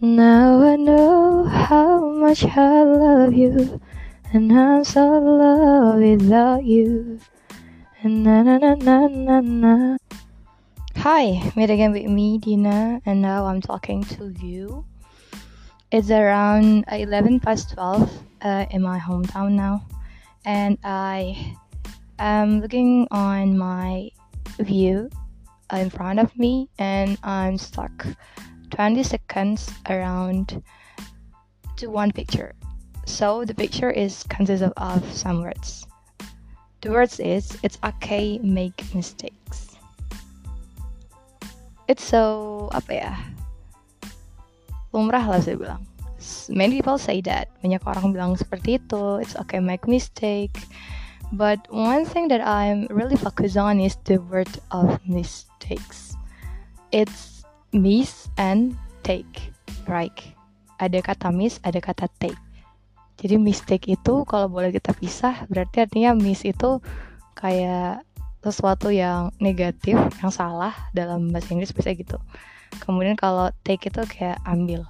Now I know how much I love you, and I'm so lost without you. Na na na na na na. Hi, meet again with me, Dina, and now I'm talking to you. It's around 11 past 12 uh, in my hometown now, and I am looking on my view in front of me, and I'm stuck 20 seconds around to one picture. So the picture is consists of, some words. The words is it's okay make mistakes. It's so apa ya? Lumrah lah saya bilang. Many people say that. Banyak orang bilang seperti itu. It's okay make mistake. But one thing that I'm really focused on is the word of mistakes. It's miss and take, right? Ada kata miss, ada kata take. Jadi mistake itu kalau boleh kita pisah, berarti artinya miss itu kayak sesuatu yang negatif, yang salah dalam bahasa Inggris bisa gitu. Kemudian kalau take itu kayak ambil.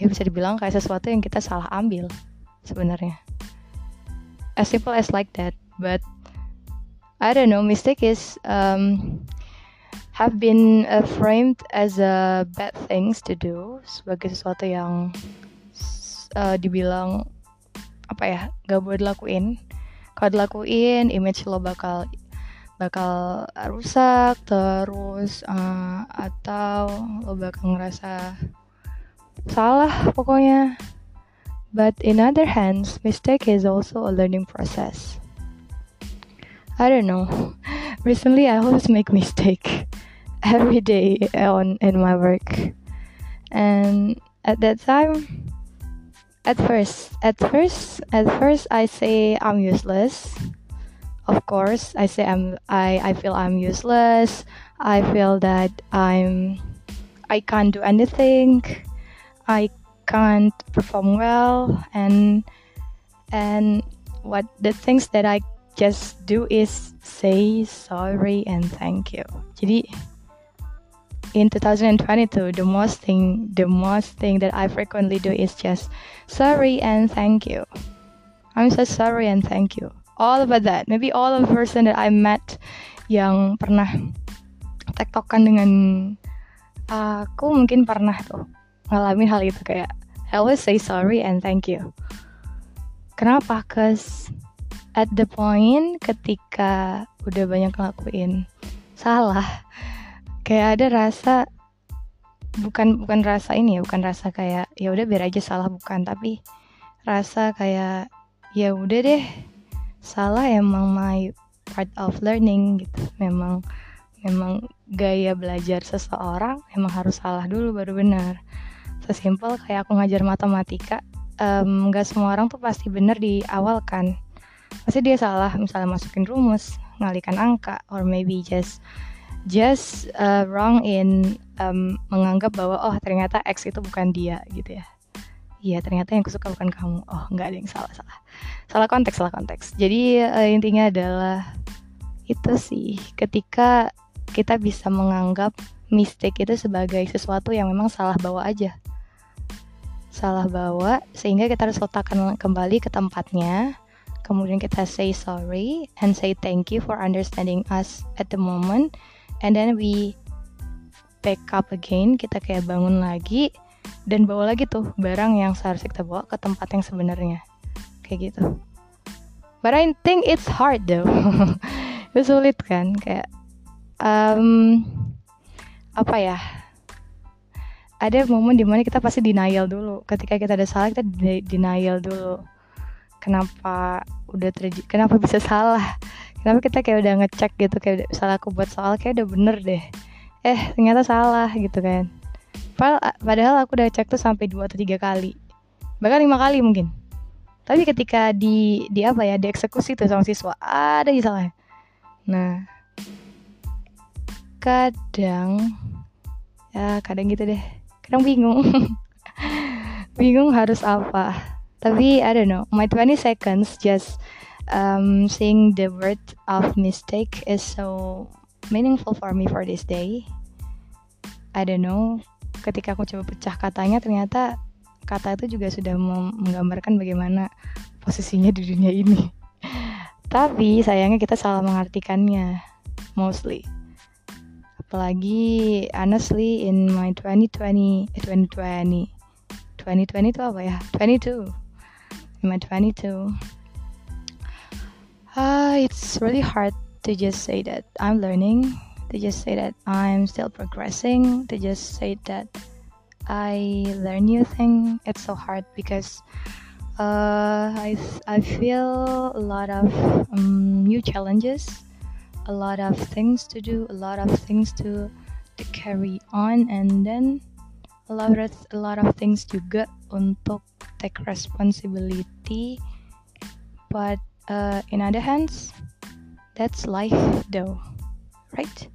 Ya bisa dibilang kayak sesuatu yang kita salah ambil sebenarnya as simple as like that but I don't know mistake is um, have been uh, framed as a bad things to do sebagai sesuatu yang uh, dibilang apa ya gak boleh dilakuin kalau dilakuin image lo bakal bakal rusak terus uh, atau lo bakal ngerasa salah pokoknya But in other hands, mistake is also a learning process. I don't know. Recently, I always make mistake every day on in my work, and at that time, at first, at first, at first, I say I'm useless. Of course, I say I'm. I I feel I'm useless. I feel that I'm. I can't do anything. I can't perform well and and what the things that I just do is say sorry and thank you. Jadi in 2022 the most thing the most thing that I frequently do is just sorry and thank you. I'm so sorry and thank you. All about that. Maybe all of the person that I met yang pernah tektokan dengan aku mungkin pernah tuh ngalamin hal itu kayak I always say sorry and thank you. Kenapa? Cause at the point ketika udah banyak ngelakuin salah, kayak ada rasa bukan bukan rasa ini ya, bukan rasa kayak ya udah biar aja salah bukan, tapi rasa kayak ya udah deh salah emang my part of learning gitu. Memang memang gaya belajar seseorang emang harus salah dulu baru benar. Sesimpel kayak aku ngajar matematika nggak um, semua orang tuh pasti bener di awal kan. Pasti dia salah misalnya masukin rumus ngalikan angka or maybe just just uh, wrong in um, menganggap bahwa oh ternyata X itu bukan dia gitu ya. Iya ternyata yang kusuka bukan kamu. Oh nggak ada yang salah salah. Salah konteks salah konteks. Jadi uh, intinya adalah itu sih. Ketika kita bisa menganggap mistake itu sebagai sesuatu yang memang salah bawa aja. Salah bawa sehingga kita harus letakkan kembali ke tempatnya. Kemudian kita say sorry and say thank you for understanding us at the moment and then we back up again kita kayak bangun lagi dan bawa lagi tuh barang yang seharusnya kita bawa ke tempat yang sebenarnya. Kayak gitu. But I think it's hard though. Itu sulit kan? Kayak um, apa ya? Ada momen di mana kita pasti denial dulu. Ketika kita ada salah kita denial dulu. Kenapa udah terjadi kenapa bisa salah kenapa kita kayak udah ngecek gitu kayak udah, aku buat soal kayak udah bener deh. Eh ternyata salah gitu kan. Padahal, padahal aku udah cek tuh sampai dua atau tiga kali. Bahkan lima kali mungkin. Tapi ketika di di apa ya dieksekusi tuh sama siswa ada yang salah nah kadang ya kadang gitu deh. Kadang bingung. Bingung harus apa. Tapi I don't know. My 20 seconds just um, saying the word of mistake is so meaningful for me for this day. I don't know. Ketika aku coba pecah katanya ternyata kata itu juga sudah menggambarkan bagaimana posisinya di dunia ini. Tapi sayangnya kita salah mengartikannya mostly. Apalagi honestly in my 2020 eh, 2020 2020 itu apa ya? 22 in my 22 uh, it's really hard to just say that I'm learning to just say that I'm still progressing to just say that I learn new thing it's so hard because uh, I I feel a lot of um, new challenges, a lot of things to do, a lot of things to to carry on, and then a lot of a lot of things juga untuk take responsibility. But uh, in other hands, that's life, though, right?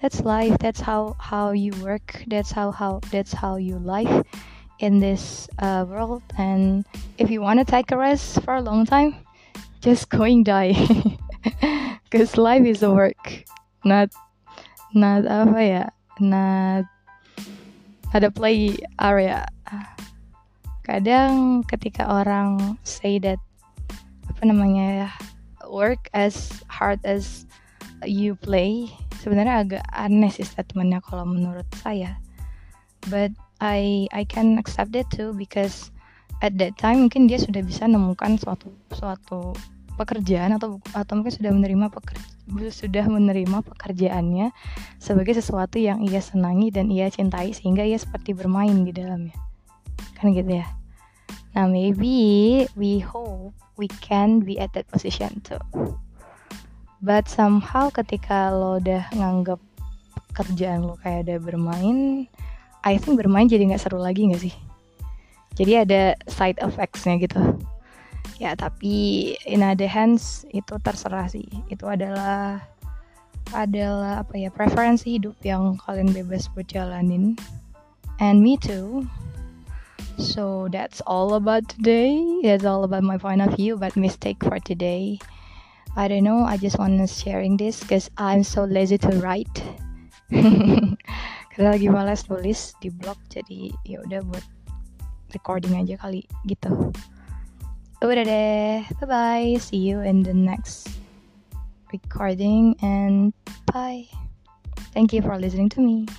That's life. That's how how you work. That's how how that's how you life in this uh, world and if you want to take a rest for a long time just going die because life is a work not not apa ya not ada play area kadang ketika orang say that namanya ya work as hard as you play. Sebenarnya agak aneh sih statementnya kalau menurut saya. But I I can accept it too because at that time mungkin dia sudah bisa menemukan suatu suatu pekerjaan atau atau mungkin sudah menerima pekerja, sudah menerima pekerjaannya sebagai sesuatu yang ia senangi dan ia cintai sehingga ia seperti bermain di dalamnya. Kan gitu ya nah maybe we hope we can be at that position too. But somehow ketika lo udah nganggap pekerjaan lo kayak udah bermain I think bermain jadi nggak seru lagi nggak sih? Jadi ada side effectsnya gitu. Ya tapi in other hands itu terserah sih. Itu adalah adalah apa ya preferensi hidup yang kalian bebas buat jalanin. And me too so that's all about today. That's all about my point of view about mistake for today. I don't know. I just wanna sharing this because I'm so lazy to write. Karena lagi malas tulis di blog jadi ya udah buat recording aja kali gitu. Udah deh. Bye bye see you in the next recording and bye. Thank you for listening to me